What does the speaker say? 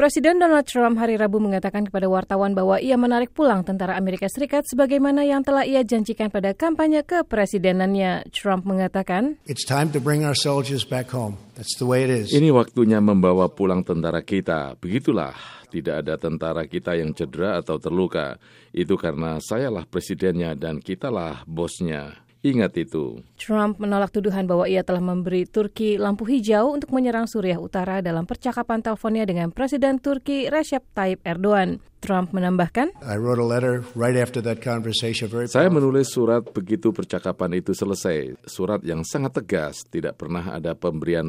Presiden Donald Trump hari Rabu mengatakan kepada wartawan bahwa ia menarik pulang tentara Amerika Serikat sebagaimana yang telah ia janjikan pada kampanye kepresidenannya. Trump mengatakan, It's time to bring our soldiers back home. That's the way it is. Ini waktunya membawa pulang tentara kita. Begitulah, tidak ada tentara kita yang cedera atau terluka. Itu karena sayalah presidennya dan kitalah bosnya. Ingat itu. Trump menolak tuduhan bahwa ia telah memberi Turki lampu hijau untuk menyerang Suriah Utara dalam percakapan teleponnya dengan Presiden Turki Recep Tayyip Erdogan. Trump menambahkan, I wrote a letter right after that conversation, very Saya menulis surat begitu percakapan itu selesai. Surat yang sangat tegas, tidak pernah ada pemberian